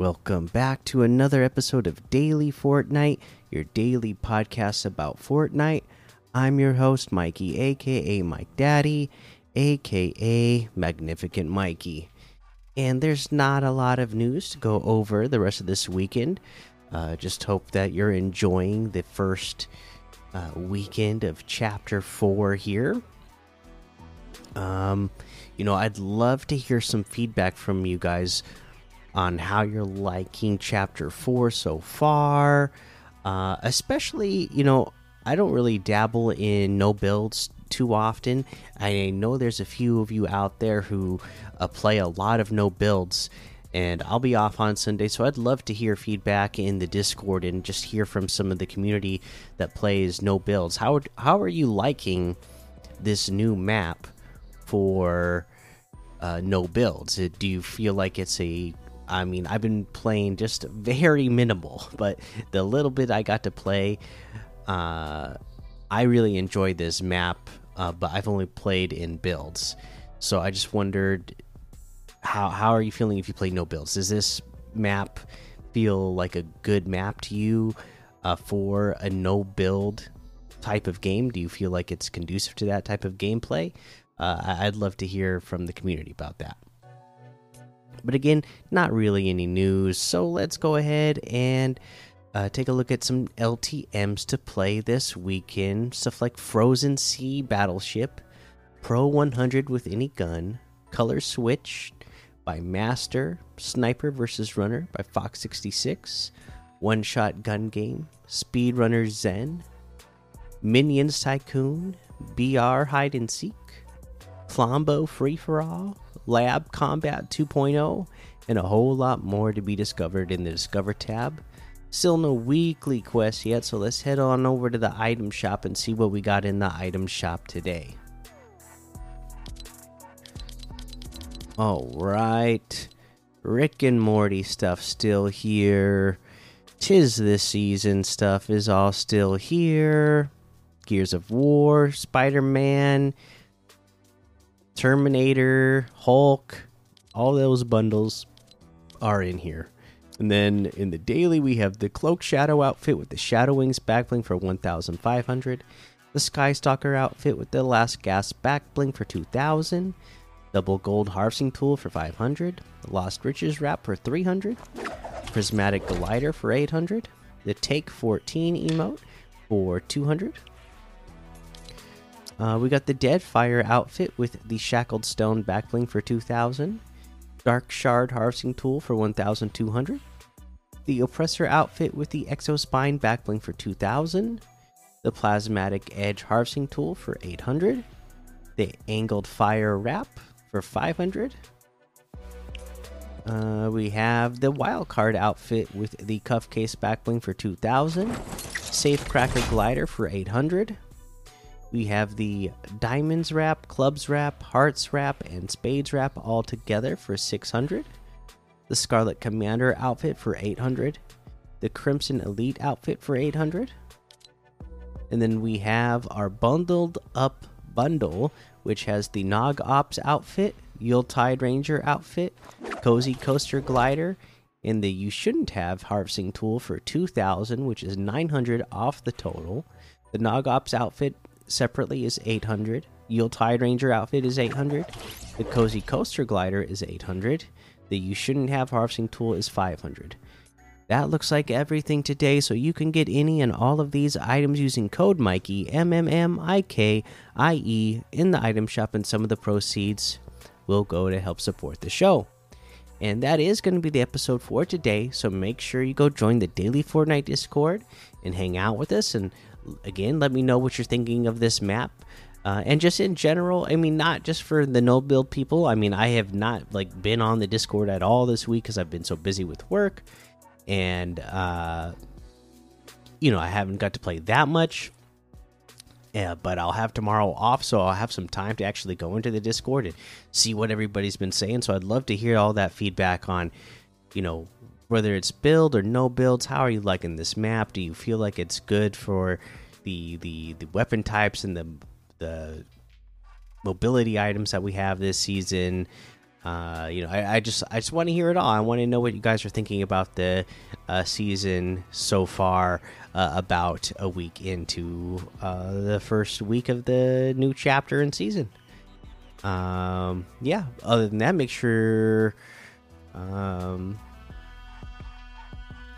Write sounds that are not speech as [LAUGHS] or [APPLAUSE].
Welcome back to another episode of Daily Fortnite, your daily podcast about Fortnite. I'm your host, Mikey, aka Mike Daddy, aka Magnificent Mikey. And there's not a lot of news to go over the rest of this weekend. Uh, just hope that you're enjoying the first uh, weekend of Chapter 4 here. Um, you know, I'd love to hear some feedback from you guys on how you're liking chapter four so far. Uh, especially, you know, I don't really dabble in no builds too often. I know there's a few of you out there who uh, play a lot of no builds, and I'll be off on Sunday, so I'd love to hear feedback in the Discord and just hear from some of the community that plays no builds. How how are you liking this new map for uh, no builds? Do you feel like it's a I mean, I've been playing just very minimal, [LAUGHS] but the little bit I got to play, uh, I really enjoyed this map. Uh, but I've only played in builds, so I just wondered how how are you feeling if you play no builds? Does this map feel like a good map to you uh, for a no build type of game? Do you feel like it's conducive to that type of gameplay? Uh, I'd love to hear from the community about that. But again, not really any news. So let's go ahead and uh, take a look at some LTMs to play this weekend. Stuff like Frozen Sea Battleship, Pro 100 with any gun, Color Switch by Master, Sniper versus Runner by Fox 66, One Shot Gun Game, Speedrunner Zen, Minions Tycoon, BR Hide and Seek, Flambeau Free for All, Lab Combat 2.0, and a whole lot more to be discovered in the Discover tab. Still no weekly quest yet, so let's head on over to the item shop and see what we got in the item shop today. Alright. Rick and Morty stuff still here. Tis this season stuff is all still here. Gears of War, Spider Man, Terminator, Hulk, all those bundles are in here. And then in the daily, we have the Cloak Shadow outfit with the Shadow Wings backbling for 1,500. The Sky Stalker outfit with the Last Gas backbling for 2,000. Double Gold Harvesting Tool for 500. The Lost Riches Wrap for 300. Prismatic Glider for 800. The Take 14 emote for 200. Uh, we got the Deadfire outfit with the Shackled Stone backbling for 2,000. Dark Shard Harvesting Tool for 1,200. The Oppressor outfit with the Exospine backbling for 2,000. The Plasmatic Edge Harvesting Tool for 800. The Angled Fire Wrap for 500. Uh, we have the Wildcard outfit with the Cuff Case backbling for 2,000. Safe Cracker Glider for 800. We have the Diamonds Wrap, Clubs Wrap, Hearts Wrap, and Spades Wrap all together for 600. The Scarlet Commander outfit for 800. The Crimson Elite outfit for 800. And then we have our bundled up bundle, which has the Nog Ops outfit, Yuletide Ranger outfit, Cozy Coaster Glider, and the You Shouldn't Have Harvesting Tool for 2000, which is 900 off the total. The Nog Ops outfit separately is 800. Yuletide Ranger outfit is 800. The Cozy Coaster Glider is 800. The You Shouldn't Have Harvesting Tool is 500. That looks like everything today, so you can get any and all of these items using code Mikey, M M M I K I E, in the item shop, and some of the proceeds will go to help support the show. And that is going to be the episode for today, so make sure you go join the Daily Fortnite Discord and hang out with us and again, let me know what you're thinking of this map. Uh, and just in general, I mean, not just for the no build people. I mean, I have not like been on the Discord at all this week because I've been so busy with work, and uh, you know, I haven't got to play that much. Yeah, but I'll have tomorrow off, so I'll have some time to actually go into the Discord and see what everybody's been saying. So I'd love to hear all that feedback on, you know, whether it's build or no builds how are you liking this map do you feel like it's good for the the the weapon types and the the mobility items that we have this season uh, you know, I, I, just I just want to hear it all. I want to know what you guys are thinking about the uh, season so far. Uh, about a week into uh, the first week of the new chapter and season. Um, yeah. Other than that, make sure, um,